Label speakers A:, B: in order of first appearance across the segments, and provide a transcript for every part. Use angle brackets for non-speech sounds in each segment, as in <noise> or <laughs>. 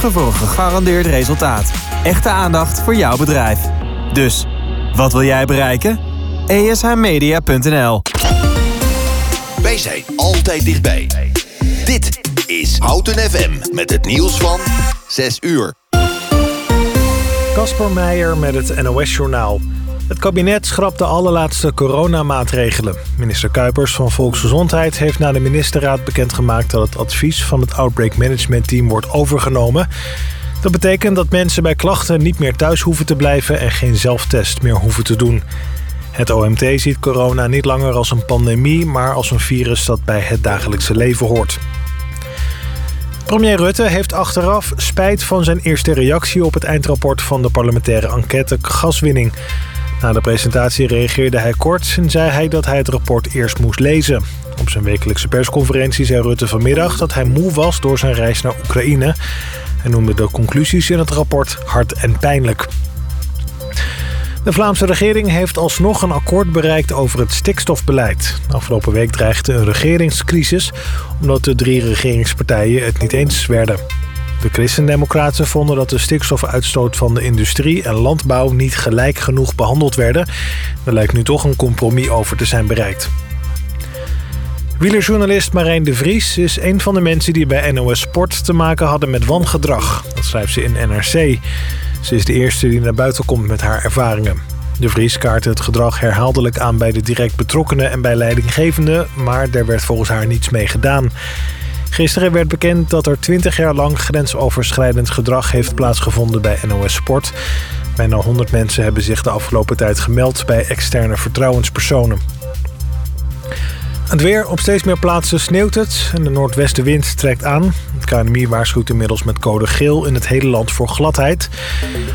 A: zorgen voor een gegarandeerd resultaat. Echte aandacht voor jouw bedrijf. Dus, wat wil jij bereiken? ESHmedia.nl
B: Wij zijn altijd dichtbij. Dit is Houten FM met het nieuws van 6 uur.
C: Kasper Meijer met het NOS-journaal. Het kabinet schrapt de allerlaatste coronamaatregelen. Minister Kuipers van Volksgezondheid heeft na de ministerraad bekendgemaakt... dat het advies van het Outbreak Management Team wordt overgenomen. Dat betekent dat mensen bij klachten niet meer thuis hoeven te blijven... en geen zelftest meer hoeven te doen. Het OMT ziet corona niet langer als een pandemie... maar als een virus dat bij het dagelijkse leven hoort. Premier Rutte heeft achteraf spijt van zijn eerste reactie op het eindrapport van de parlementaire enquête gaswinning. Na de presentatie reageerde hij kort en zei hij dat hij het rapport eerst moest lezen. Op zijn wekelijkse persconferentie zei Rutte vanmiddag dat hij moe was door zijn reis naar Oekraïne. Hij noemde de conclusies in het rapport hard en pijnlijk. De Vlaamse regering heeft alsnog een akkoord bereikt over het stikstofbeleid. Afgelopen week dreigde een regeringscrisis... omdat de drie regeringspartijen het niet eens werden. De christendemocraten vonden dat de stikstofuitstoot van de industrie en landbouw... niet gelijk genoeg behandeld werden. Er lijkt nu toch een compromis over te zijn bereikt. Wielerjournalist Marijn de Vries is een van de mensen die bij NOS Sport te maken hadden met wangedrag. Dat schrijft ze in NRC. Ze is de eerste die naar buiten komt met haar ervaringen. De Vries kaartte het gedrag herhaaldelijk aan bij de direct betrokkenen en bij leidinggevenden, maar daar werd volgens haar niets mee gedaan. Gisteren werd bekend dat er 20 jaar lang grensoverschrijdend gedrag heeft plaatsgevonden bij NOS Sport. Bijna 100 mensen hebben zich de afgelopen tijd gemeld bij externe vertrouwenspersonen. Het weer. Op steeds meer plaatsen sneeuwt het en de noordwestenwind trekt aan. Het KNMI waarschuwt inmiddels met code geel in het hele land voor gladheid.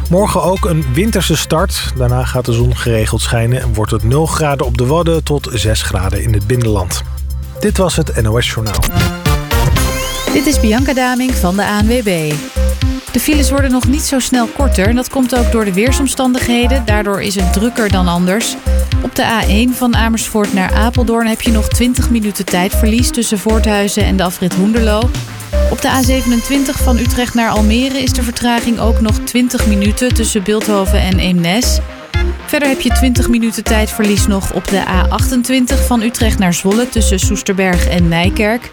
C: Morgen ook een winterse start. Daarna gaat de zon geregeld schijnen en wordt het 0 graden op de Wadden tot 6 graden in het binnenland. Dit was het NOS Journaal.
D: Dit is Bianca Daming van de ANWB. De files worden nog niet zo snel korter. En dat komt ook door de weersomstandigheden. Daardoor is het drukker dan anders. Op de A1 van Amersfoort naar Apeldoorn heb je nog 20 minuten tijdverlies tussen Voorthuizen en de afrit Hoenderloo. Op de A27 van Utrecht naar Almere is de vertraging ook nog 20 minuten tussen Beeldhoven en Eemnes. Verder heb je 20 minuten tijdverlies nog op de A28 van Utrecht naar Zwolle tussen Soesterberg en Nijkerk.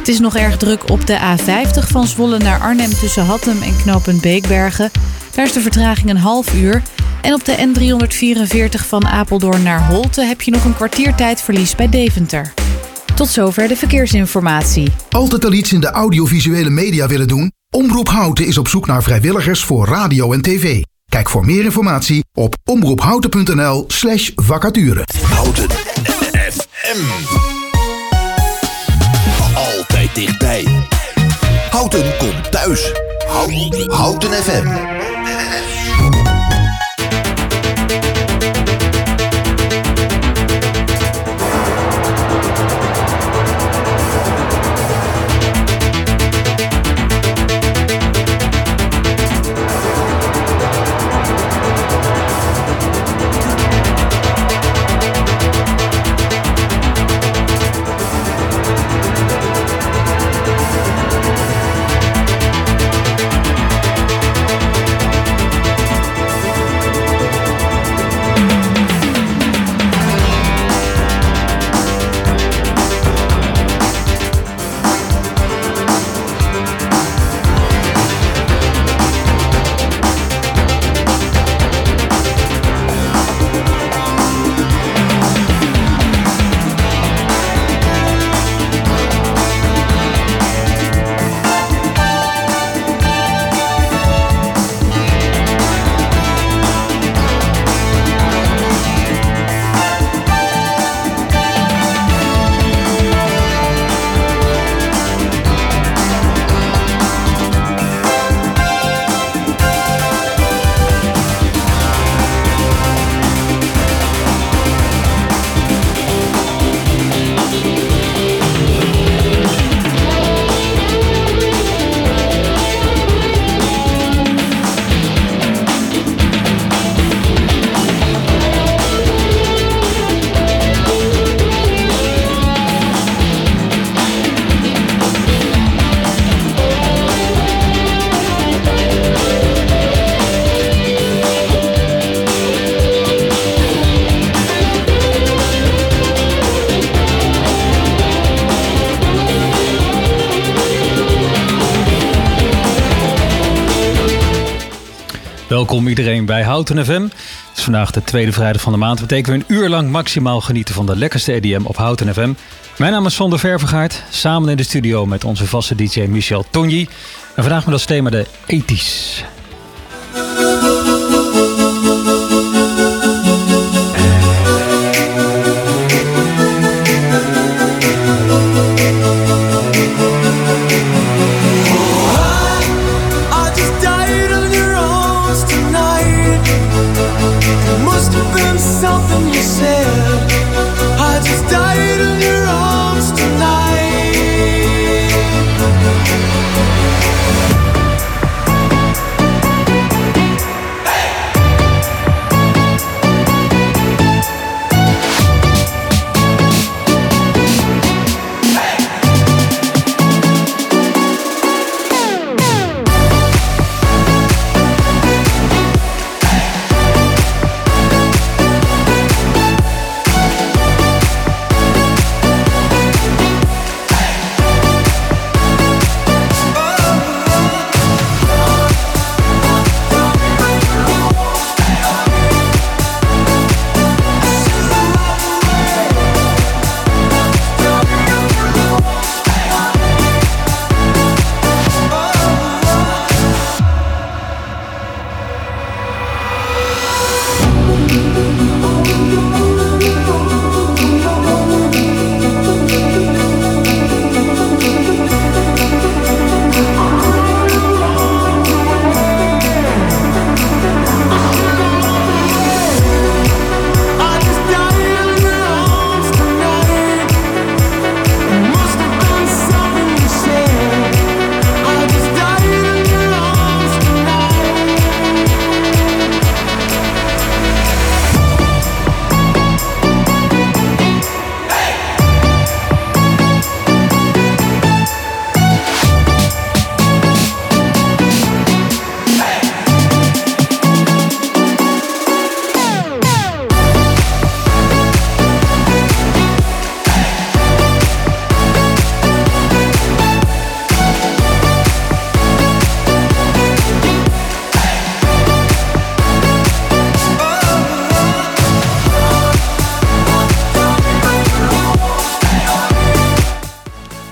D: Het is nog erg druk op de A50 van Zwolle naar Arnhem tussen Hattem en knooppunt Beekbergen. Daar is de vertraging een half uur. En op de N344 van Apeldoorn naar Holte heb je nog een kwartier tijdverlies bij Deventer. Tot zover de verkeersinformatie.
E: Altijd al iets in de audiovisuele media willen doen? Omroep Houten is op zoek naar vrijwilligers voor radio en tv. Kijk voor meer informatie op omroephouten.nl slash vacature.
B: Houten FM. Altijd dichtbij. Houten komt thuis. Houten, Houten FM.
F: Houten FM. Het is vandaag de tweede vrijdag van de maand. Betekent we een uur lang maximaal genieten van de lekkerste EDM op Houten FM. Mijn naam is Sander Ververgaard. Samen in de studio met onze vaste DJ Michel Tonji. En vandaag met als thema de ethisch. myself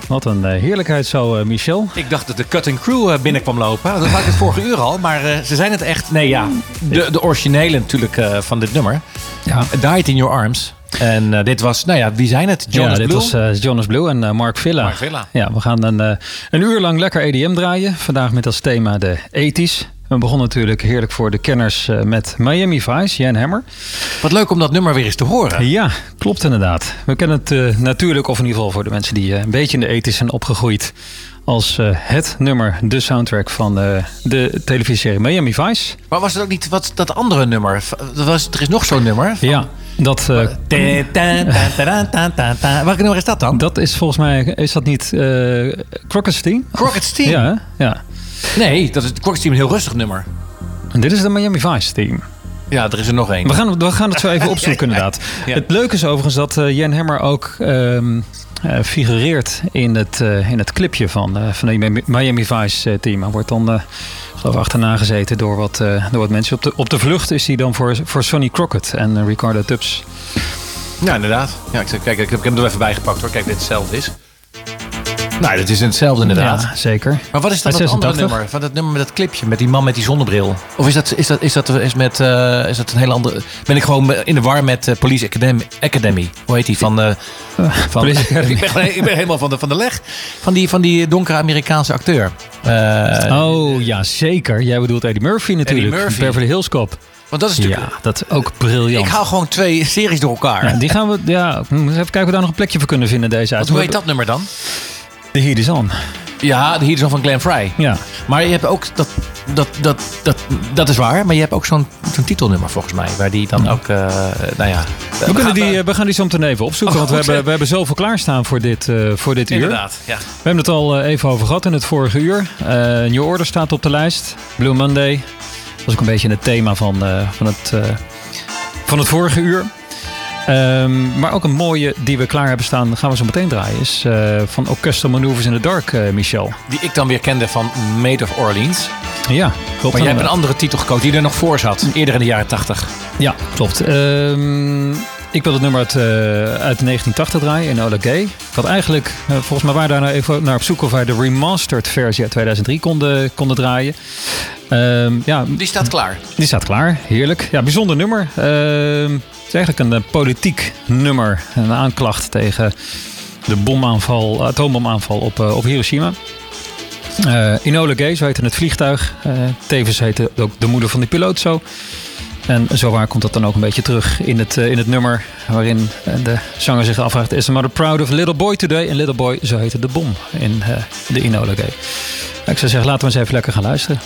F: Wat een uh, heerlijkheid zo, uh, Michel.
G: Ik dacht dat de cutting crew uh, binnenkwam lopen. Dat had ik het vorige uur al. Maar ze zijn het echt. Nee, ja. De, de originele natuurlijk van dit nummer. Ja. Died in Your Arms. En dit was, nou ja, wie zijn het?
F: Jonas ja, dit Blue? was Jonas Blue en Mark Villa.
G: Mark Villa.
F: Ja, we gaan een, een uur lang lekker EDM draaien. Vandaag met als thema de ethisch. We begonnen natuurlijk heerlijk voor de kenners uh, met Miami Vice, Jan Hammer.
G: Wat leuk om dat nummer weer eens te horen.
F: Ja, klopt inderdaad. We kennen het uh, natuurlijk, of in ieder geval voor de mensen die uh, een beetje in de ethisch zijn opgegroeid, als het nummer, de soundtrack van de televisieserie Miami Vice.
G: Maar was het ook niet wat, dat andere nummer? Was, er is nog zo'n nummer. Van...
F: Ja, dat. <laughs>
G: Welk nummer is dat dan?
F: Dat is volgens mij, is dat niet Crockett's Team?
G: Crockett's Team?
F: Ja, ja.
G: Nee, dat is het Crockett's Team een heel rustig nummer.
F: En dit is de Miami Vice team.
G: Ja, er is er nog één.
F: We gaan, we gaan het zo even <laughs> opzoeken inderdaad. Ja. Het leuke is overigens dat uh, Jan Hammer ook um, uh, figureert in het, uh, in het clipje van, van de Miami Vice team. Hij wordt dan geloof achterna gezeten door wat, door wat mensen. Op de, op de vlucht is hij dan voor, voor Sonny Crockett en Ricardo Tubbs.
G: Ja, inderdaad. Ja, ik, kijk, ik heb hem er even bijgepakt hoor. Kijk, dit hetzelfde is. Nou, dat is hetzelfde inderdaad.
F: Ja, zeker.
G: Maar wat is dat, dat andere nummer? Van dat nummer met dat clipje, met die man met die zonnebril? Of is dat, is dat, is dat, is met, uh, is dat een hele andere... Ben ik gewoon in de war met uh, Police Academy, Academy? Hoe heet die? Van, uh, <laughs> van, <laughs> ik, ben, ik ben helemaal van de, van de leg. Van die, van die donkere Amerikaanse acteur.
F: oh, ja, zeker. Jij bedoelt Eddie Murphy natuurlijk. Eddie Murphy. Beverly Hills Cop.
G: Want dat is natuurlijk...
F: Ja, dat is ook briljant.
G: Ik haal gewoon twee series door elkaar.
F: Ja, die gaan we... Ja, even kijken of we daar nog een plekje voor kunnen vinden deze uit.
G: Hoe heet dat nummer dan?
F: Heat is On.
G: Ja, The Heat is On van Glenn Fry.
F: Ja.
G: Maar je hebt ook, dat, dat, dat, dat, dat is waar, maar je hebt ook zo'n zo'n titelnummer volgens mij. Waar die dan ook, uh, nou ja.
F: We, we, gaan, die, we gaan die zo meteen even opzoeken, oh, want we hebben, we hebben zoveel klaarstaan voor dit, uh, voor dit uur.
G: Inderdaad, ja. We
F: hebben het al even over gehad in het vorige uur. New Order staat op de lijst. Blue Monday. Dat was ook een beetje het thema van, van, het, van het vorige uur. Um, maar ook een mooie die we klaar hebben staan, gaan we zo meteen draaien, is uh, van Orchestral Maneuvers in the Dark, uh, Michel.
G: Die ik dan weer kende van Made of Orleans.
F: Ja, klopt.
G: Maar jij hebt een andere titel gekozen die er nog voor zat. Eerder in de jaren 80.
F: Ja, klopt. Ehm, ik wil het nummer uit, eh, uit 1980 draaien in Ola Gay. Ik had eigenlijk, eh, volgens mij waren daar nou even naar op zoek of wij de remastered versie uit 2003 konden, konden draaien. Ehm, ja,
G: Die staat klaar.
F: die staat klaar. Heerlijk. Ja, bijzonder nummer. Ehm, het is eigenlijk een eh, politiek nummer. Een aanklacht tegen de bomaanval, atoombomaanval op, op Hiroshima. Inola Gay, zo heette het vliegtuig. Tevens heette ook de moeder van die piloot zo. En zowaar komt dat dan ook een beetje terug in het, eh, in het nummer. Waarin eh, de zanger zich afvraagt: Is mother proud of little boy today? En little boy, zo heette de bom in eh, de Inola Gay. Ik zou zeggen, laten we eens even lekker gaan luisteren.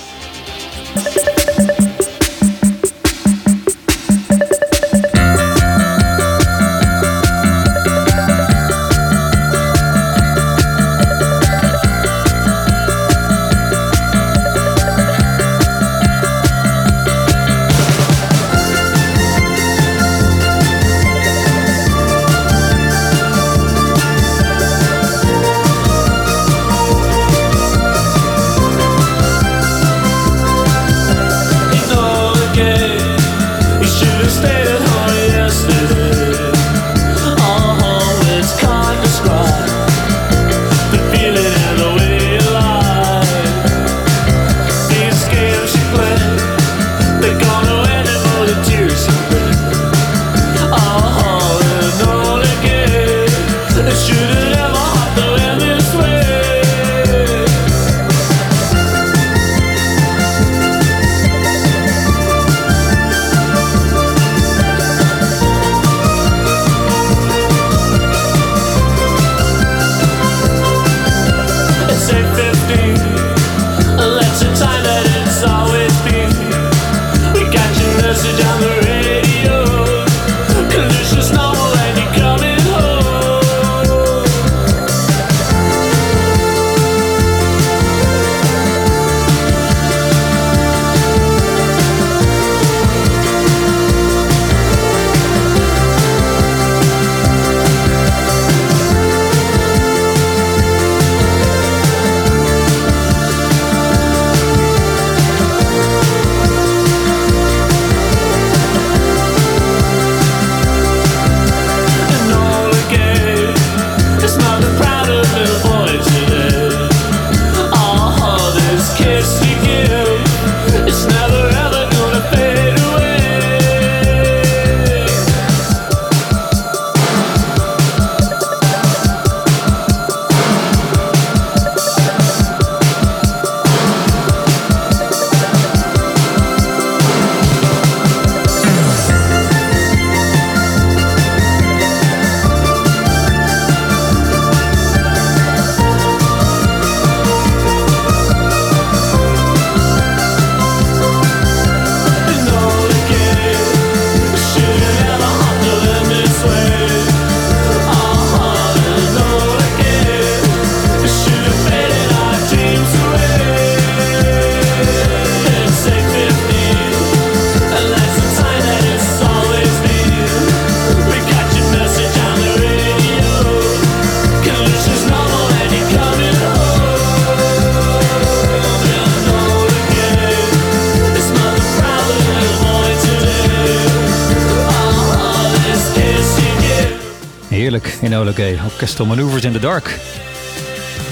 F: Gay. Orchestral Maneuvers in the Dark.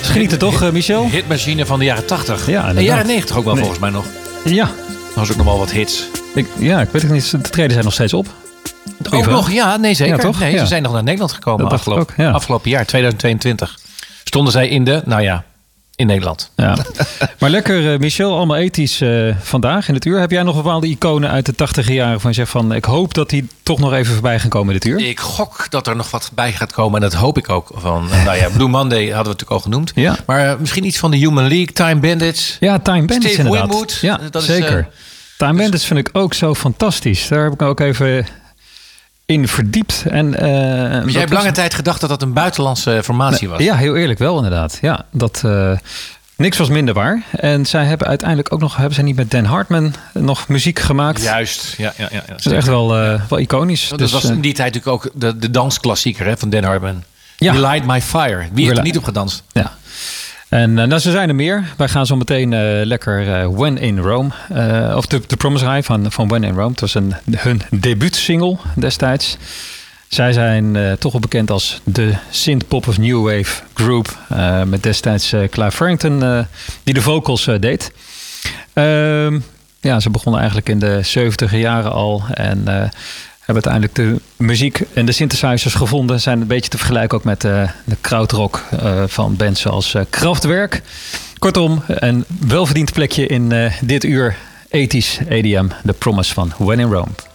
F: Genieten toch, eh, Michel?
G: Hitmachine van de jaren 80.
F: Ja,
G: en
F: inderdaad.
G: jaren 90 ook wel
F: Nee.
G: volgens mij nog.
F: Ja.
G: Er was ook nog wel wat hits.
F: Ik, ja, ik weet het niet. De treden zijn nog steeds op.
G: Ook nog, ja, nee zeker.
F: Ja, toch?
G: Nee,
F: Ja.
G: Ze zijn nog naar Nederland gekomen
F: ook, ja.
G: afgelopen jaar, 2022. Stonden zij in de, nou ja, in Nederland.
F: Ja. maar lekker, eh, Michel. Allemaal ethisch eh, vandaag in het uur. Heb jij nog bepaalde iconen uit de 80 jaren van je zegt van... ik hoop dat die toch nog even voorbij gaan komen dit uur?
G: Ik gok dat er nog wat bij gaat komen en dat hoop ik ook. Van, nou ja, Blue Monday hadden we natuurlijk al genoemd.
F: Ja.
G: Maar eh, misschien iets van de Human League, Time Bandits.
F: Ja, Time Bandits
G: Steve
F: inderdaad.
G: Winwood,
F: ja,
G: dat is,
F: zeker.
G: eh,
F: Time Bandits vind ik ook zo fantastisch. Daar heb ik ook even in verdiept. En, eh,
G: Maar
F: dat
G: jij hebt
F: was-
G: lange tijd gedacht dat dat een buitenlandse formatie was.
F: Ja, heel eerlijk wel inderdaad. Ja, dat, eh, niks was minder waar. En zij hebben uiteindelijk ook nog... hebben zij niet met Dan Hartman nog muziek gemaakt?
G: Juist, ja, ja, ja. ja
F: Dat is echt wel, eh, wel iconisch.
G: Dat
F: Dus,
G: was
F: eh,
G: in die tijd natuurlijk ook de, de dansklassieker hè, van Dan Hartman.
F: Ja.
G: Light My Fire. Wie heeft er niet op gedanst?
F: Ja.
H: En nou, ze zijn er meer. Wij gaan zo meteen uh, lekker uh, When in Rome. Of de, de Promise High van, van When in Rome. Het was een, hun debuutsingle destijds. Zij zijn toch wel bekend als de synth-pop of new wave group. met destijds Clive Farrington die de vocals deed. Ehm, ja, ze begonnen eigenlijk in de 70 jaren al. En hebben uiteindelijk de muziek en de synthesizers gevonden. Zijn een beetje te vergelijken ook met uh, de krautrock uh, van bands zoals uh, Kraftwerk. Kortom, een welverdiend plekje in dit uur ethisch EDM. The Promise van When in Rome.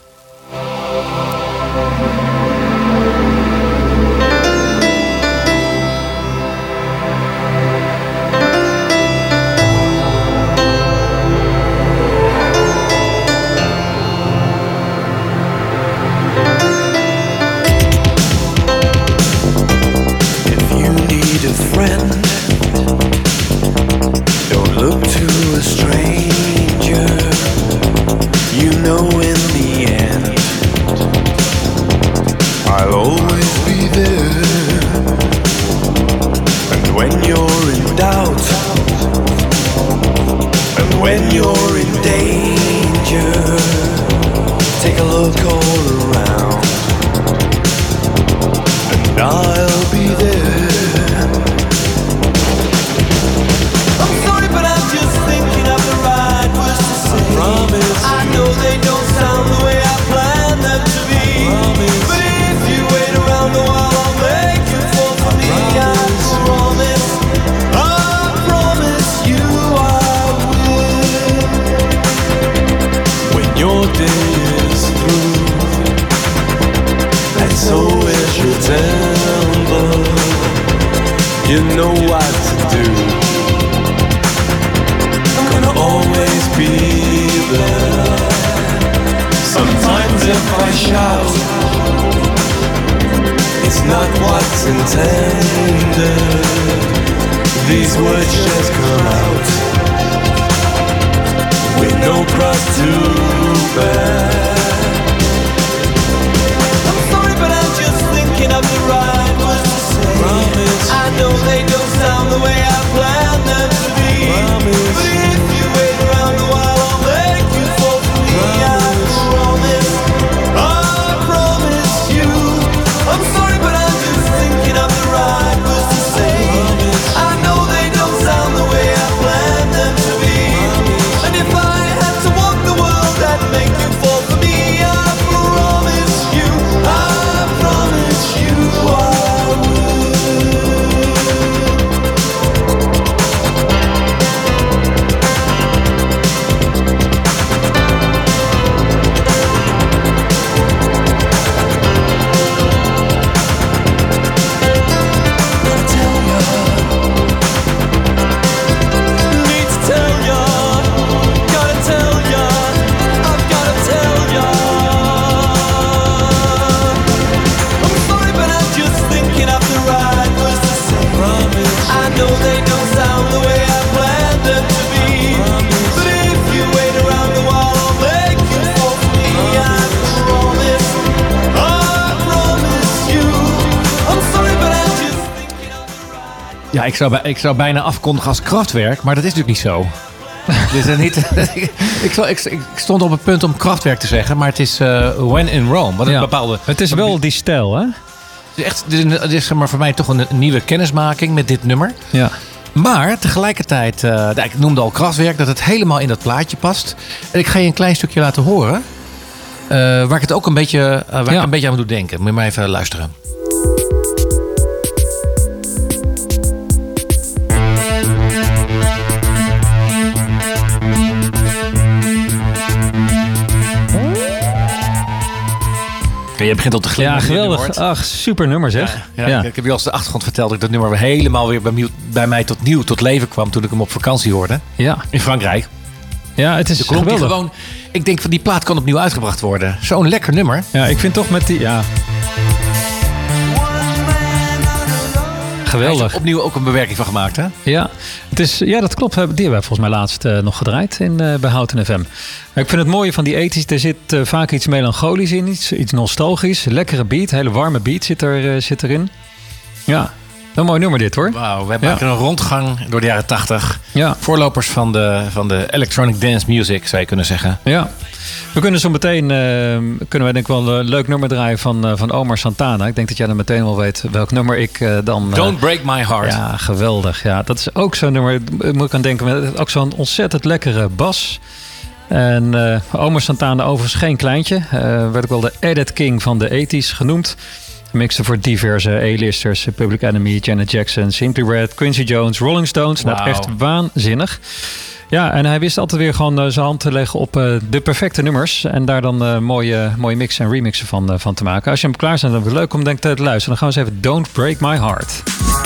H: Cold. shout. It's not what's intended. These words just come out with no pride to bear. I'm sorry, but I'm just thinking of the right words to say. Promise. I know they don't sound the way I planned them to be. Promise.
G: Ik zou, ik zou bijna afkondigen als krachtwerk, maar dat is natuurlijk niet zo. <laughs> dus niet, <laughs> ik, ik, ik, stond op het punt om krachtwerk te zeggen, maar het is uh, When in Rome. Wat een bepaalde,
H: het is wel die stijl, hè?
G: Het is, echt, het is, maar voor mij toch een, nieuwe kennismaking met dit nummer.
H: Ja.
G: Maar tegelijkertijd, uh, ik noemde al krachtwerk, dat het helemaal in dat plaatje past. En ik ga je een klein stukje laten horen. Uh, waar ik het ook een beetje, waar ik een beetje aan moet denken. Moet je maar even luisteren. Je begint al te glimmen.
H: Ja, geweldig. Ach, super nummer zeg.
G: Ja, Ik, heb je als de achtergrond verteld dat ik dat nummer helemaal weer bij, bij mij tot nieuw tot leven kwam toen ik hem op vakantie hoorde.
H: Ja.
G: In Frankrijk.
H: Ja, het is geweldig.
G: gewoon. Ik denk van die plaat kan opnieuw uitgebracht worden. Zo'n lekker nummer.
H: Ja, ik vind toch met die. Ja, Geweldig.
G: opnieuw ook een bewerking van gemaakt, hè?
H: Ja, het is, ja dat klopt. Die hebben we volgens mij laatst uh, nog gedraaid in uh, bij Houten FM. Ik vind het mooie van die ethisch, er zit uh, vaak iets melancholisch in, iets, iets nostalgisch. Lekkere beat, hele warme beat zit, er, zit erin. Ja,
I: Een mooi nummer dit hoor.
G: Wauw, we maken een rondgang door de jaren 80. Ja. Voorlopers van de, van de electronic dance music, zou je kunnen zeggen.
I: Ja. We kunnen zo meteen, uh, kunnen we denk ik wel een leuk nummer draaien van, uh, van Omar Santana. Ik denk dat jij dan meteen wel weet welk nummer ik uh, dan...
G: Don't Break My Heart.
I: Ja, geweldig. Ja, dat is ook zo'n nummer, moet ik aan denken, met ook zo'n ontzettend lekkere bas. En Omar Santana overigens geen kleintje. werd ook wel de Edit King van de 80s genoemd. Mixte voor diverse A-listers, Public Enemy, Janet Jackson, Simply Red, Quincy Jones, Rolling Stones. Wow. Nou, echt waanzinnig. Ja, en hij wist altijd weer gewoon uh, zijn hand te leggen op uh, de perfecte nummers. En daar dan uh, mooie, mooie mixen en remixen van, van te maken. Als je hem klaar bent, dan is het leuk om denk, te luisteren. Dan gaan we eens even Don't Break My Heart.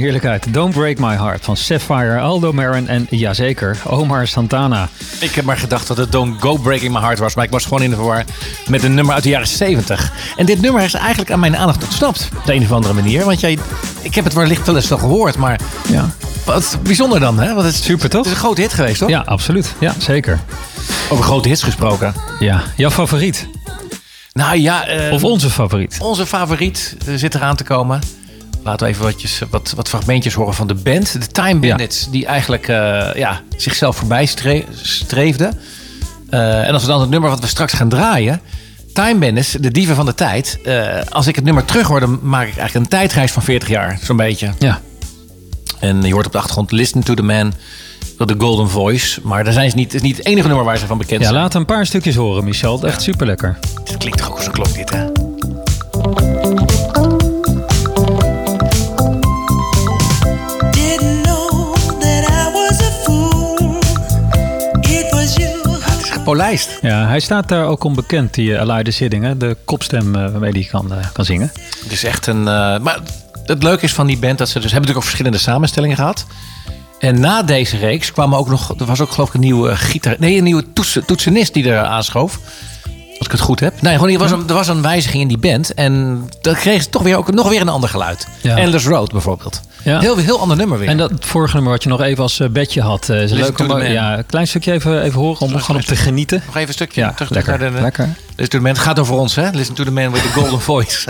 I: Heerlijkheid. Don't Break My Heart van Sapphire, Aldo Marin en jazeker, Omar Santana.
G: Ik heb maar gedacht dat het Don't Go Breaking My Heart was, maar ik was gewoon in de war met een nummer uit de jaren 70. En dit nummer is eigenlijk aan mijn aandacht ontsnapt, op de een of andere manier. Want jij, ik heb het wellicht wel eens wel gehoord, maar ja. wat bijzonder dan, hè? Want het is,
I: Super toch?
G: Het is een grote hit geweest, toch?
I: Ja, absoluut. Ja, zeker.
G: Over grote hits gesproken.
I: Ja, jouw favoriet?
G: Nou ja... Uh,
I: of onze favoriet?
G: Onze favoriet uh, zit eraan te komen. Laten we even watjes, wat, wat fragmentjes horen van de band. De Time Bandits, die eigenlijk uh, ja, zichzelf voorbij streefden. Uh, en als we dan het nummer wat we straks gaan draaien... Time Bandits, de dieven van de tijd. Uh, als ik het nummer terug hoor, dan maak ik eigenlijk een tijdreis van 40 jaar. Zo'n beetje.
I: Ja.
G: En je hoort op de achtergrond Listen to the Man... The Golden Voice. Maar daar zijn ze niet, is niet het enige nummer waar ze van bekend
I: zijn.
G: Ja,
I: laat een paar stukjes horen, Michel. Echt super lekker.
G: Het klinkt toch ook als een klok dit, hè?
J: Gepolijst.
F: Ja, hij staat daar ook onbekend, die uh, Elijah Sidding. De kopstem uh, waarmee hij kan, uh, kan zingen.
J: Het is echt een... maar het leuke is van die band dat ze dus hebben natuurlijk ook verschillende samenstellingen gehad. En na deze reeks kwam ook nog... Er was ook geloof ik een nieuwe gitaar... Nee, een nieuwe toets, toetsenist die er aanschoof. Ik het goed heb. Nee, gewoon, er, was een, er was een wijziging in die band. En dan kreeg ze toch weer ook nog weer een ander geluid. Ja. Endless Road bijvoorbeeld. Ja. Heel, heel ander nummer weer.
F: En dat vorige nummer wat je nog even als bedje had. Uh, is leuk om ja, een klein stukje even, even horen om gewoon op te genieten.
J: Nog even een stukje. Ja, terug
F: lekker,
J: naar de,
F: lekker.
J: Listen to the Man. Het gaat over ons, hè? Listen to the Man with the golden <laughs> voice.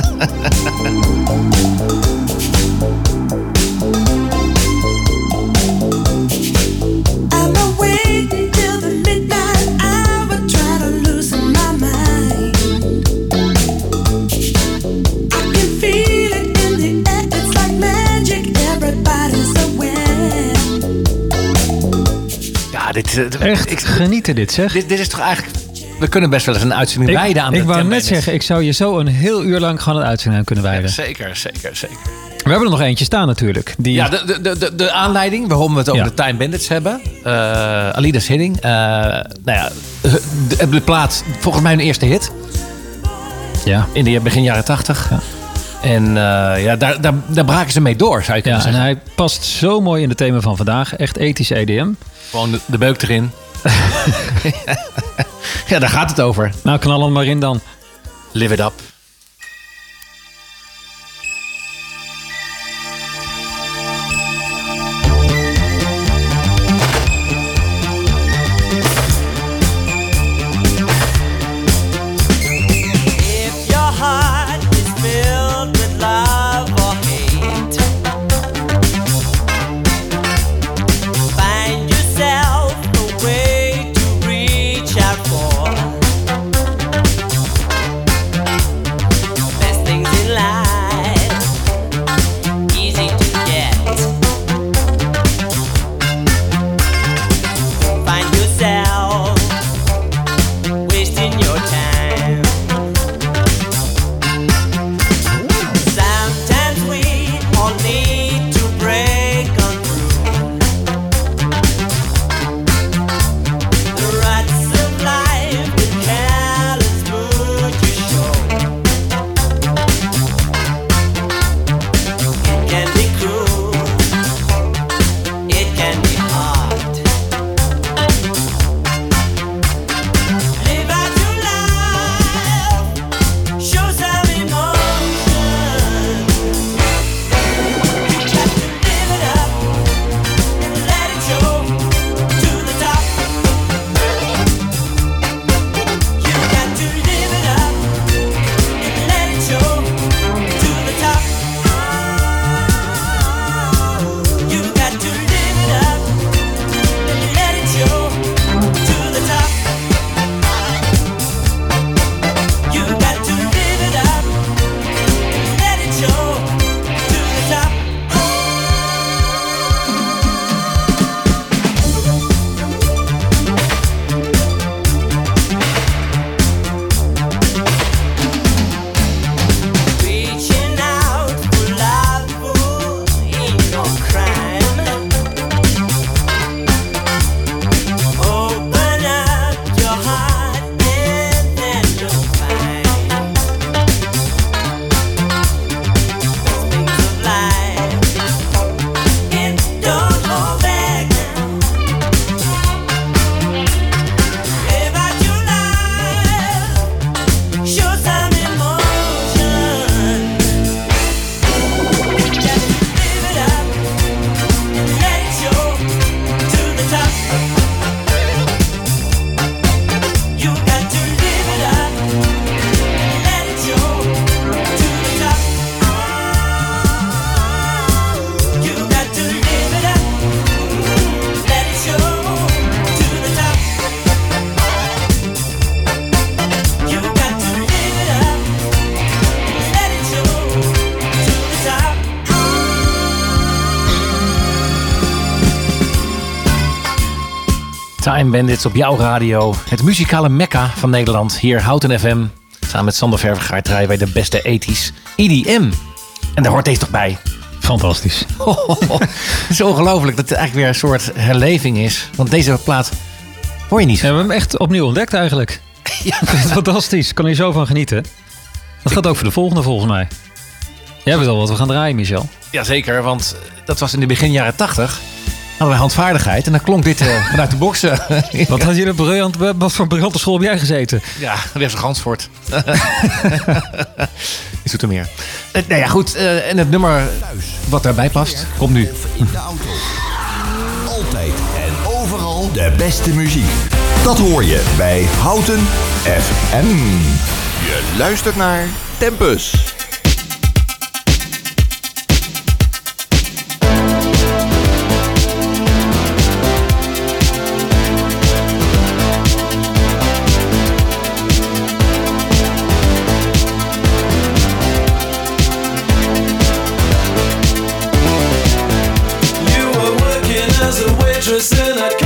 F: Dit, Echt ik, genieten dit zeg.
J: Dit, dit is toch eigenlijk... We kunnen best wel eens een uitzending wijden aan
F: Ik wou net zeggen, ik zou je zo een heel uur lang gewoon een uitzending aan kunnen wijden.
J: Ja, zeker, zeker, zeker.
F: We hebben er nog eentje staan natuurlijk. Die...
J: Ja, de, de, de, de aanleiding waarom we het over de Time Bandits hebben. Uh, Alida Hidding. Uh, nou ja, de, de, plaat, volgens mij een eerste hit.
F: Ja.
J: In de begin jaren tachtig. Ja. En uh, ja, daar, daar, daar braken ze mee door, zou je kunnen
F: ja,
J: zeggen.
F: En hij past zo mooi in het thema van vandaag. Echt ethisch EDM.
J: Gewoon de, de beuk erin. <laughs> ja, daar gaat het over.
F: Nou, knal hem maar in dan.
J: Live it up. Time Bandits op jouw radio. Het muzikale mekka van Nederland. Hier Houten FM. Samen met Sander Ververgaard draaien wij de beste ethisch EDM. En daar hoort deze toch bij.
F: Fantastisch. <laughs>
J: het is ongelooflijk dat het eigenlijk weer een soort herleving is. Want deze plaat
G: Hoor je niet?
F: We hebben hem echt opnieuw ontdekt eigenlijk. <laughs> Ja. <laughs> Fantastisch. Kan hier zo van genieten. Dat gaat ook voor de volgende volgens mij. Jij weet al wat we gaan draaien, Michel.
G: Jazeker, want dat was in de begin jaren 80. Hadden wij handvaardigheid en dan klonk dit uh, <laughs> vanuit de boksen.
F: Wat had je een briljant, wat voor briljante school heb jij gezeten?
G: Ja, Wefse Gansvoort. <laughs> in Zoetermeer. Uh, nou ja, goed. Uh, en het nummer wat daarbij past, komt nu.
B: In de auto. Altijd en overal de beste muziek. Dat hoor je bij Houten FM. Je luistert naar Tempus. je sais la que...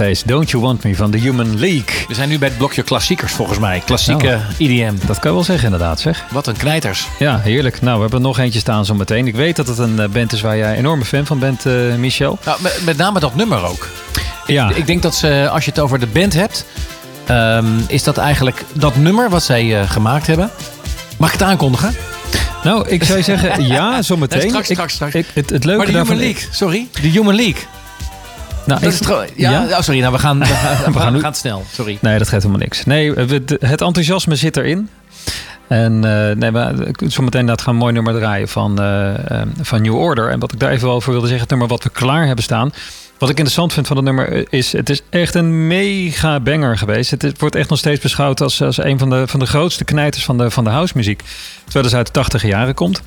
F: Don't You Want Me van The Human League.
G: We zijn nu bij het blokje klassiekers volgens mij. Klassieke nou, IDM.
F: Dat kan je wel zeggen inderdaad zeg.
G: Wat een knijters.
F: Ja, heerlijk. Nou, we hebben er nog eentje staan zo meteen. Ik weet dat het een eh, band is waar jij enorme fan van bent, uh, Michel.
G: Nou, met, name dat nummer ook.
F: Ja.
G: Ik, ik, denk dat ze, als je het over de band hebt... Um, is dat eigenlijk dat nummer wat zij uh, gemaakt hebben. Mag ik het aankondigen?
F: Nou, ik zou zeggen ja, zometeen. <laughs> Nee,
G: straks, straks, straks.
F: Ik, het, het leuke
G: maar de Human League, sorry. De Human League. Nou, dat is ja, ja? Oh, sorry, nou, we, gaan, <laughs> we, gaan, we, gaan, we gaan snel. Sorry.
F: Nee, dat geeft helemaal niks. Nee, het enthousiasme zit erin. En uh, nee, we, zometeen dat gaan een mooi nummer draaien van, uh, van New Order. En wat ik daar even over wilde zeggen, het nummer wat we klaar hebben staan. Wat ik interessant vind van het nummer is, het is echt een mega banger geweest. Het, wordt echt nog steeds beschouwd als, als een van de, van de grootste knijters van de, van de housemuziek. Terwijl het uit de tachtige jaren komt.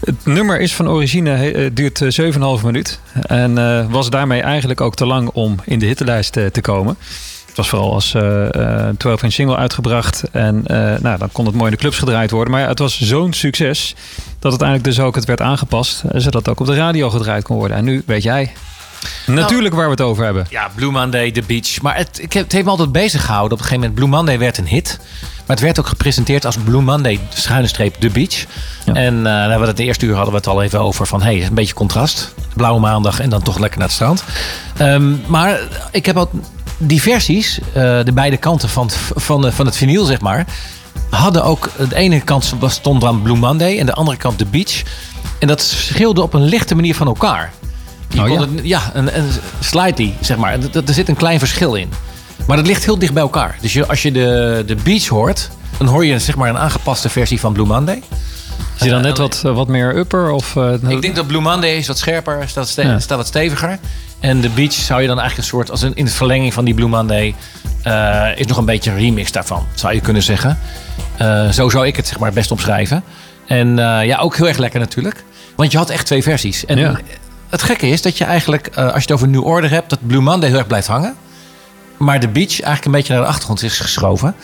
F: Het nummer is van origine, uh, duurt 7,5 minuut. En uh, was daarmee eigenlijk ook te lang om in de hittelijst te komen. was vooral als uh, 12 inch single uitgebracht. En nou, dan kon het mooi in de clubs gedraaid worden. Maar het was zo'n succes dat het eigenlijk dus ook het werd aangepast. Zodat het ook op de radio gedraaid kon worden. En nu weet jij Natuurlijk waar we het over hebben.
G: Ja, Blue Monday, The Beach. Maar het, ik heb, het heeft me altijd bezig gehouden. Op een gegeven moment, Blue Monday werd een hit. Maar het werd ook gepresenteerd als Blue Monday, schuine streep, The Beach. En uh, nou, het de eerste uur hadden we het al even over van... hey, een beetje contrast. Blauwe maandag en dan toch lekker naar het strand. Ehm, maar ik heb ook die versies, uh, de beide kanten van, van, van het vinyl, zeg maar... hadden ook... De ene kant stond dan Blue Monday en de andere kant The Beach. En dat scheelde op een lichte manier van elkaar. Je oh, ja? Het, ja, een, een slightly, zeg maar. Er, zit een klein verschil in. Maar dat ligt heel dicht bij elkaar. Dus je, als je de, de Beach hoort, dan hoor je zeg maar een aangepaste versie van Blue Monday.
F: Is die dan net wat, eh, wat meer upper? Of, uh,
G: ik denk dat Blue Monday is wat scherper, staat, ste staat wat steviger. En de Beach zou je dan eigenlijk een soort, als een, in de verlenging van die Blue Monday, uh, is nog een beetje een remix daarvan, zou je kunnen zeggen. Uh, zo zou ik het zeg maar best omschrijven. En ja, ook heel erg lekker natuurlijk. Want je had echt twee versies. En ja het gekke is dat je eigenlijk, eh, als je het over New Order hebt, dat Blue Monday heel erg blijft hangen. Maar de beach eigenlijk een beetje naar de achtergrond is geschoven.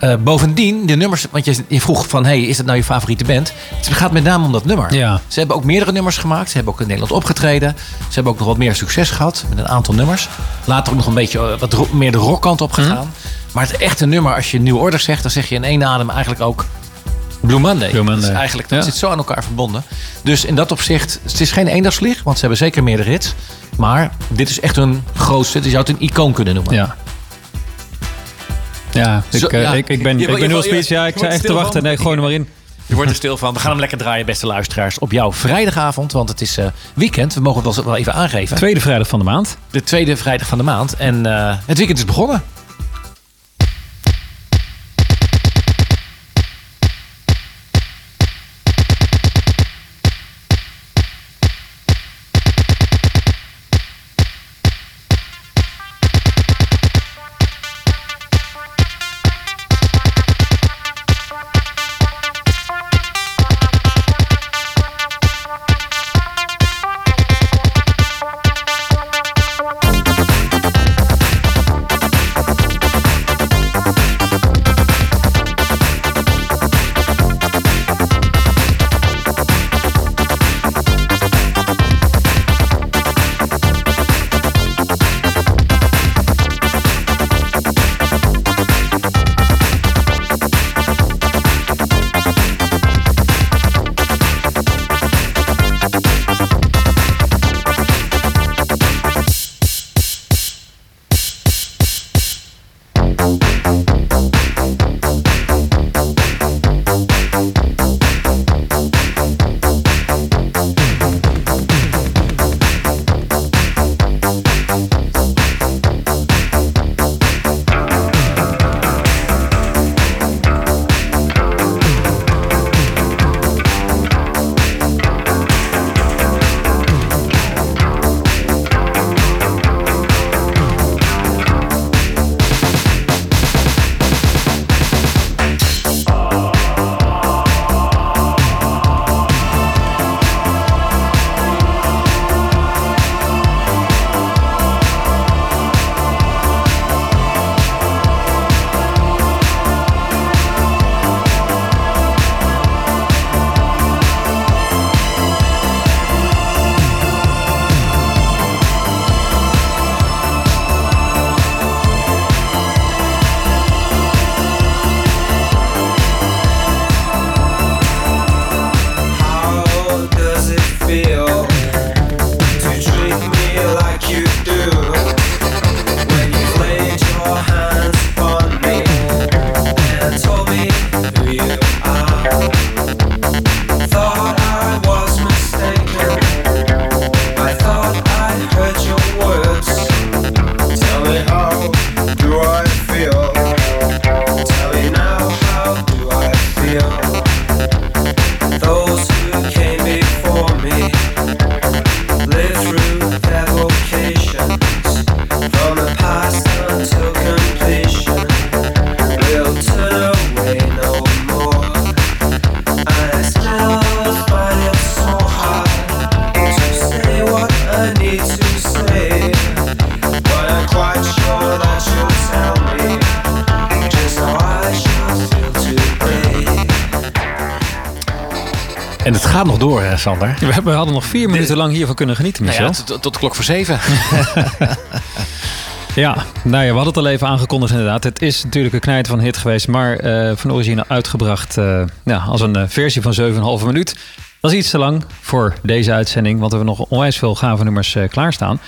G: Uh, bovendien, de nummers, want je, je vroeg van, hey, is dat nou je favoriete band? Het gaat met name om dat nummer.
F: Ja.
G: Ze hebben ook meerdere nummers gemaakt. Ze hebben ook in Nederland opgetreden. Ze hebben ook nog wat meer succes gehad met een aantal nummers. Later ook nog een beetje eh, wat meer de rockkant op gegaan. Mm. Maar het echte nummer, als je New Order zegt, dan zeg je in één adem eigenlijk ook Blue Monday. Blue Monday. Dat, is eigenlijk, dat zit zo aan elkaar verbonden. Dus in dat opzicht, het is geen eendagsvlieg, want ze hebben zeker meerdere hits. Maar dit is echt een grootste, je zou het een icoon kunnen noemen.
F: Ja. Ja, ik, Zo, ja, ik, ik, ben, ik ben heel speech. Ja, ik zei echt te wachten. Nee, gooi er maar in.
G: Je wordt er stil van. We gaan hem lekker draaien, beste luisteraars. Op jouw vrijdagavond, want het is uh, weekend. We mogen het wel even aangeven.
F: Tweede vrijdag van de maand.
G: De tweede vrijdag van de maand. En uh, het weekend is begonnen. Sander.
F: We, hadden nog vier minuten lang hiervan kunnen genieten, Michel.
G: Nou ja, tot, klok voor zeven. <laughs>
F: Ja, nou ja, we hadden het al even aangekondigd inderdaad. Het is natuurlijk een knijt van hit geweest, maar uh, van origine uitgebracht uh, ja, als een uh, versie van 7,5 minuut. Dat is iets te lang voor deze uitzending, want we hebben nog onwijs veel gave nummers klaarstaan.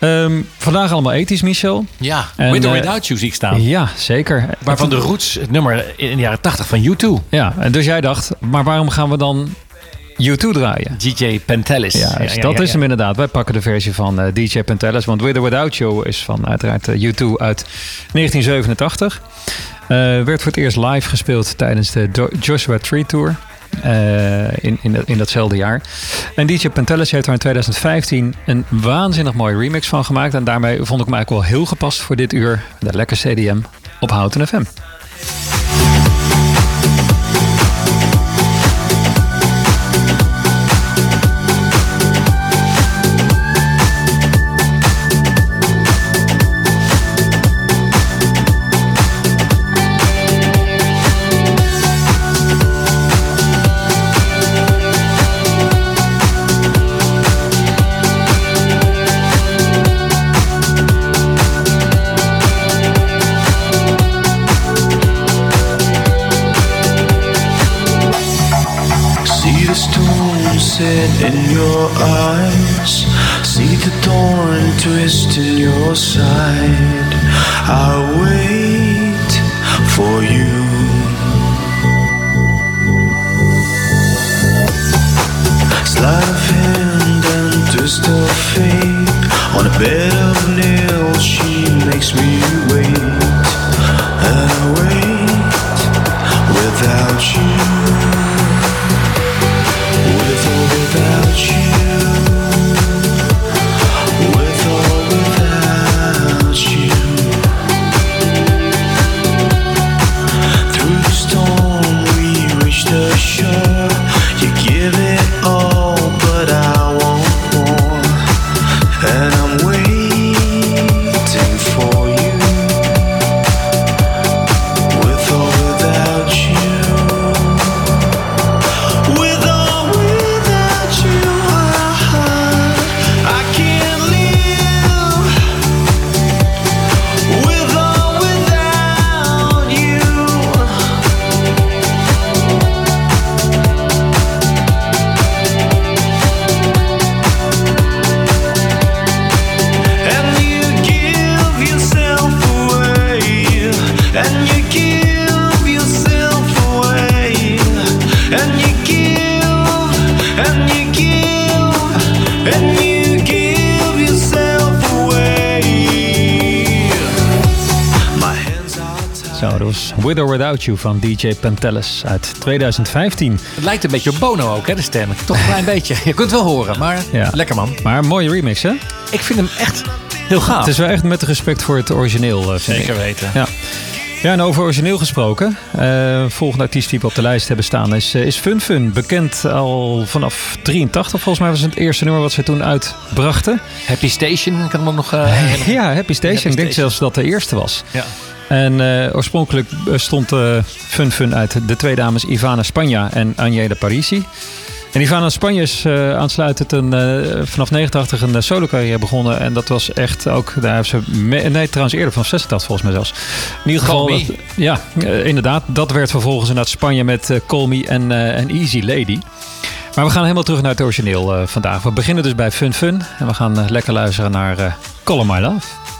F: Um, vandaag allemaal ethisch, Michel.
G: Ja, en, With or Without You zie ik staan.
F: Ja, zeker.
G: Waarvan de Roots, het nummer in de jaren 80 van U2.
F: Ja, en dus jij dacht, maar waarom gaan we dan U2 draaien.
G: DJ Pentelis.
F: Ja, dus dat is hem inderdaad. Wij pakken de versie van uh, DJ Pentelis. Want With or Without You is van uiteraard uh, U2 uit 1987. Uh, werd voor het eerst live gespeeld tijdens de Joshua Tree Tour. in, in, in datzelfde jaar. En DJ Pentelis heeft er in 2015 een waanzinnig mooie remix van gemaakt. En daarmee vond ik hem eigenlijk wel heel gepast voor dit uur. De lekker CDM op Houten FM. With or Without You van DJ Pentelis uit 2015.
G: Het lijkt een beetje op Bono ook, hè, de stem. Toch een klein <laughs> beetje. Je kunt het wel horen, maar ja. lekker man.
F: Maar een mooie remix, hè?
G: Ik vind hem echt heel gaaf.
F: Het is wel echt met respect voor het origineel, uh,
G: Zeker weten.
F: Ja. Ja, en over origineel gesproken. Uh, volgende artiest die we op de lijst hebben staan is, uh, is Fun Fun. Bekend al vanaf 83. Volgens mij was het het eerste nummer wat ze toen uitbrachten.
G: Happy Station, ik kan hem nog...
F: Uh, <laughs> ja, Happy Station. ik denk zelfs dat de eerste was. Ja. En uh, oorspronkelijk stond uh, Fun Fun uit de twee dames Ivana Spanja en Anje de Parisi. En Ivana Spanje is uh, aansluitend een, vanaf 89 een solo carrière begonnen. En dat was echt ook, daar heeft ze, nee trouwens eerder, vanaf 86 volgens mij zelfs. In ieder geval, dat, ja, inderdaad. Dat werd vervolgens naar Spanje met Call Me en, en Easy Lady. Maar we gaan helemaal terug naar het origineel vandaag. We beginnen dus bij Fun Fun. En we gaan lekker luisteren naar Call My Love.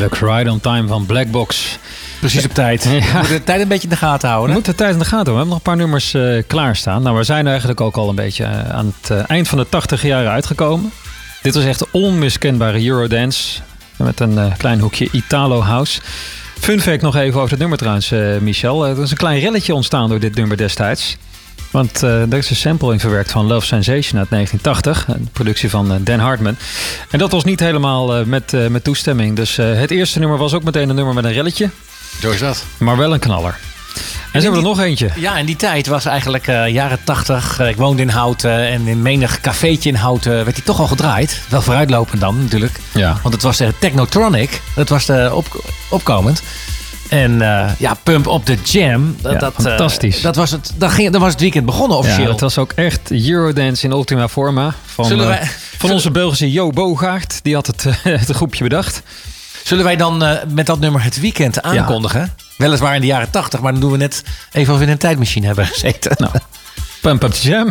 F: Heerlijk Ride on Time van Blackbox.
G: Precies op tijd. <laughs>
F: Ja.
G: We moeten de tijd een beetje in de gaten
F: We
G: houden. hè?
F: moeten de tijd in de gaten houden. We hebben nog een paar nummers eh, klaarstaan. Nou, we zijn eigenlijk ook al een beetje eh, aan het eh, eind van de 80 jaren uitgekomen. Dit was echt onmiskenbare Eurodance. Met een klein hoekje Italo House. Fun fact nog even over het nummer trouwens, Michel. Er is een klein relletje ontstaan door dit nummer destijds. Want eh er is een sample in verwerkt van Love Sensation uit 1980. Een productie van eh, Dan Hartman. En dat was niet helemaal eh, met, eh, met toestemming. Dus eh, het eerste nummer was ook meteen een nummer met een relletje.
G: Zo is dat.
F: Maar wel een knaller. En ze hebben er nog eentje.
G: Ja, en die tijd was eigenlijk eh, jaren 80. ik woonde in Houten en in menig cafeetje in Houten werd die toch al gedraaid. Wel vooruitlopend dan natuurlijk.
F: Ja.
G: Want het was uh, Technotronic. Dat was de op, opkomend. En eh, ja, Pump op de Jam. Dat,
F: Ja,
G: dat, eh,
F: fantastisch.
G: dat was het, dan, ging, was het weekend begonnen
F: Ja,
G: officieel.
F: het was ook echt Eurodance in ultima forma. Van, eh, van onze Belgische Jo Bogaert. Die had het, het groepje bedacht.
G: Zullen wij dan met dat nummer het weekend aankondigen? Weliswaar in de jaren 80, maar dan doen we net even of we in een tijdmachine hebben gezeten.
F: Nou, Pump Up the Jam.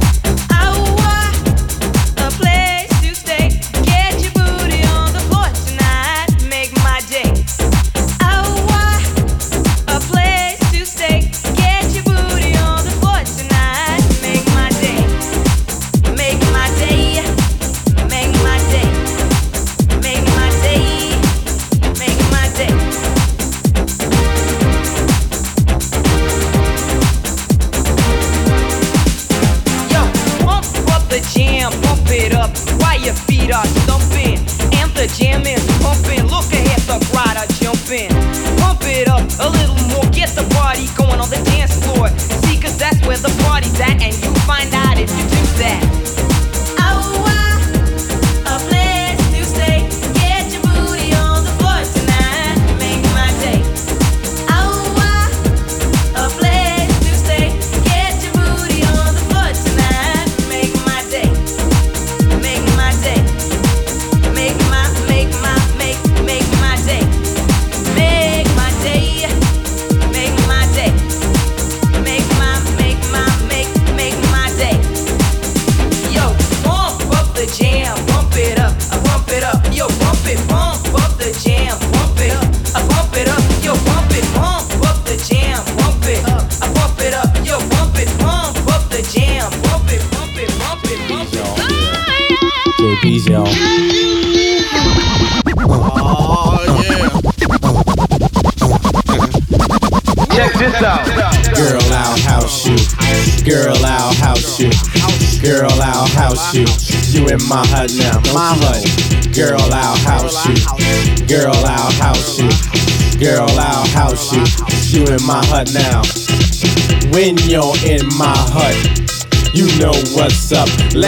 K: right now.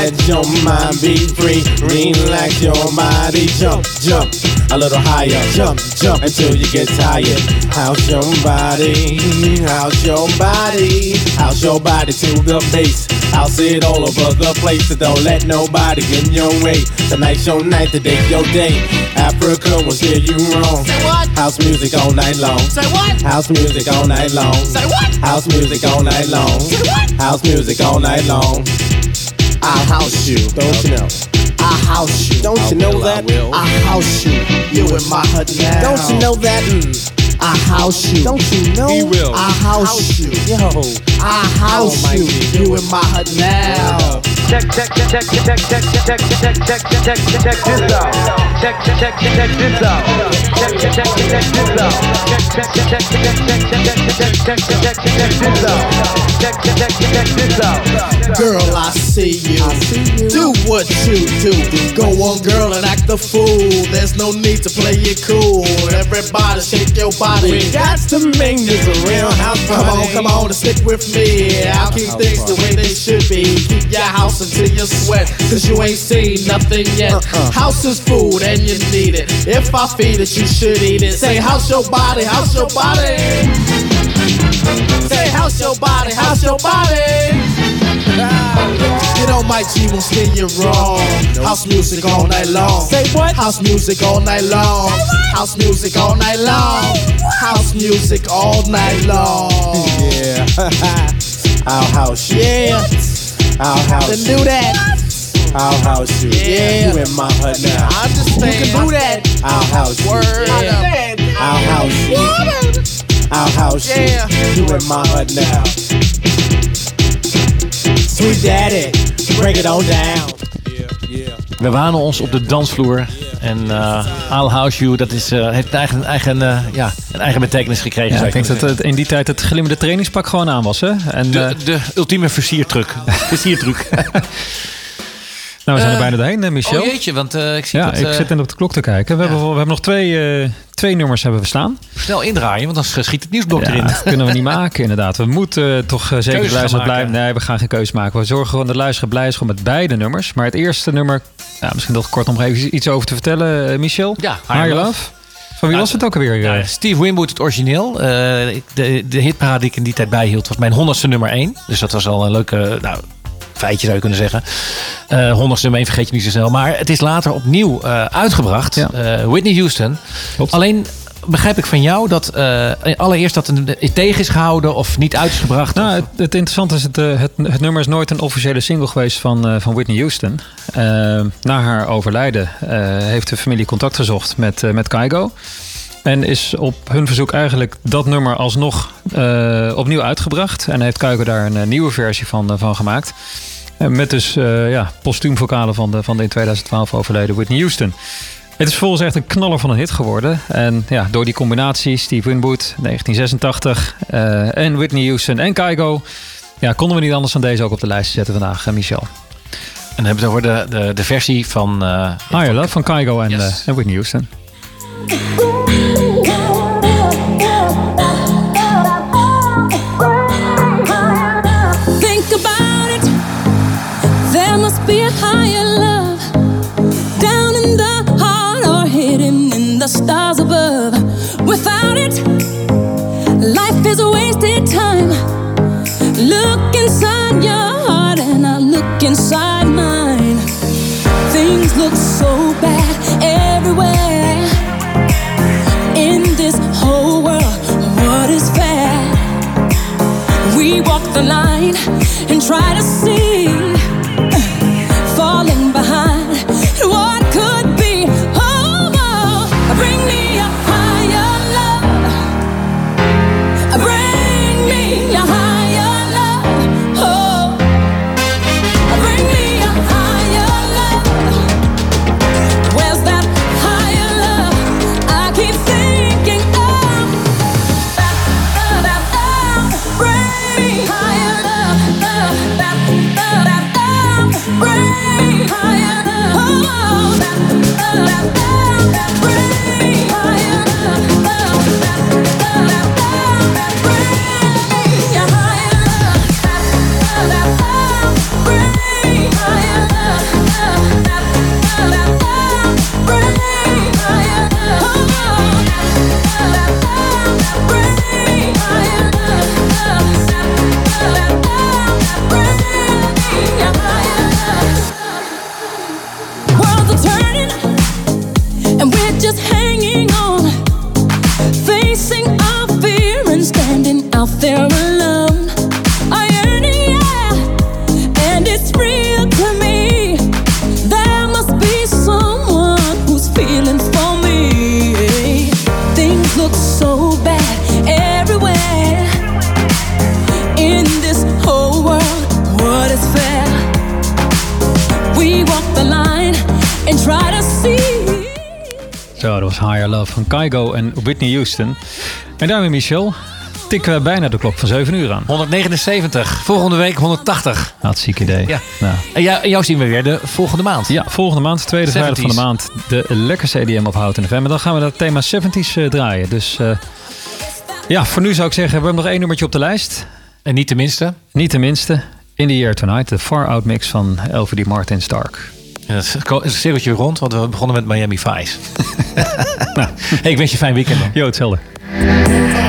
K: Let your mind be free. Relax your body. Jump, jump. A little higher. Jump, jump until you get tired. How's your body? How's your body? How's your body to the base? I'll see it all over the place. So don't let nobody get in your way. Tonight's your night, today's your day. Africa will steer you wrong. Say what? House music all night long. Say what? House music all night long. Say what? House music all night long. Say what? House music all night long. I'll house you, don't you know? I house you. Don't you know that? I house you. You in my hut now. Don't you know that? Mm. I house you. Don't you know? He will. I house, you. Yo. I house you. You in my hut now.
L: Check, check, check, check, check, check, check, check, check, check, check, check this out. Check, check, check, check this out. Check, check, check, check this out. Check, check, check, check, check, check, check, check, check, check, check this out. Check, check, check, check this out.
K: Girl, I see you. Do what you do. Go on, girl, and act a fool. There's no need to play it cool. Everybody shake your body. We got to make this a real house party. Come on, come on, and stick with me. I'll keep things the way they should be. Keep your house until you sweat. Cause you ain't seen nothing yet. Uh-huh. House is food and you need it. If I feed it, you should eat it. Say, house your body, house your body. Say, house your body, house your body. You know my G won't steer you wrong. House music all night long. Say what? House music all night long. House music all night long. House music all night long. Yeah. <laughs> I'll house. Yeah. I'll house
M: Then do that.
K: I'll house you.
M: Yeah.
K: You in my hut now.
M: I understand. You can do that.
K: I'll house you.
M: Word. Yeah.
K: I'll house you. I'll house
M: Yeah.
K: you. You in my hut now. Sweet daddy, break it on down.
G: We wanen ons op de dansvloer. En eh I'll House You, dat is, eh, heeft een eigen, eigen, eh, ja, een eigen betekenis gekregen.
F: Ja, ik denk dat het in die tijd het glimmende trainingspak gewoon aan was. Hè? En,
G: De,
F: eh,
G: de ultieme versiertruc. <laughs> versiertruc. <laughs>
F: nou, we zijn er
G: Eh,
F: bijna doorheen, eh, Michel.
G: Oh jeetje, want eh, ik zie
F: ja,
G: dat...
F: ik
G: eh,
F: zit in op de klok te kijken. We, hebben, we hebben nog twee, twee nummers hebben we staan.
G: Snel indraaien, want dan schiet het nieuwsblok
F: Ja,
G: erin.
F: dat kunnen we niet maken, inderdaad. We moeten toch zeker de luisteraar blijven. Nee, we gaan geen keuze maken. We zorgen gewoon dat de luisteraar blij is gewoon met beide nummers. Maar het eerste nummer, ja, misschien nog kort om even iets over te vertellen, Michel.
G: Ja,
F: Higher Love. Van wie was het ook alweer?
G: Ja? Steve Winwood, het origineel. Ik- de, de hitparade die ik in die tijd bijhield was mijn honderdste nummer 1. Dus dat was al een leuke nou, feitje zou je kunnen zeggen. Eh honderdste nummer 1 vergeet je niet zo snel. Maar het is later opnieuw eh, uitgebracht.
F: Ja.
G: Eh, Whitney Houston. Alleen begrijp ik van jou dat eh, allereerst dat het tegen is gehouden of niet uit is gebracht.
F: Nou, het, het interessante is, het, het, het nummer is nooit een officiële single geweest van, van Whitney Houston. Na haar overlijden heeft de familie contact gezocht met, met Kygo. En is op hun verzoek eigenlijk dat nummer alsnog eh, opnieuw uitgebracht. En heeft Kygo daar een eh, nieuwe versie van, eh, van gemaakt. Eh, met dus eh ja, postuumvokalen van de, van de in 2012 overleden Whitney Houston. Het is volgens echt een knaller van een hit geworden. En ja, door die combinatie Steve Winwood, 1986, eh, en Whitney Houston en Kygo... Ja, konden we niet anders dan deze ook op de lijst zetten vandaag, Michel.
G: En dan hebben we het over de, de, de versie van... eh
F: Higher Love van Kygo en,
G: Yes.
F: eh, en Whitney Houston. En Whitney Houston. En daarmee, Michel, tikken we bijna de klok van 7 uur aan.
G: 179. Volgende week 180.
F: Hartstikke idee.
G: Ja.
F: Nou.
G: En jou, jou zien we weer de volgende maand.
F: Ja, volgende maand, tweede vrijdag van de
G: 70s.
F: maand, de lekkerste EDM op Houten FM. En dan gaan we dat thema 70s eh, draaien. Dus eh, ja, voor nu zou ik zeggen, we hebben nog één nummertje op de lijst.
G: En niet tenminste?
F: Niet tenminste. In the Year Tonight, de Far Out mix van LVD Martin Stark.
G: Ja, het is een cirkeltje rond, want we begonnen met Miami Vice. <laughs> <laughs> nou, hey, ik wens je een fijn weekend.
F: Jo, hetzelfde.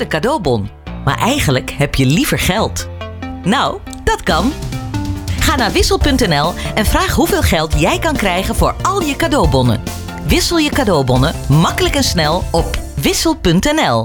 N: Een cadeaubon, maar eigenlijk heb je liever geld. Nou, dat kan. Ga naar wissel.nl en vraag hoeveel geld jij kan krijgen voor al je cadeaubonnen. Wissel je cadeaubonnen makkelijk en snel op wissel.nl.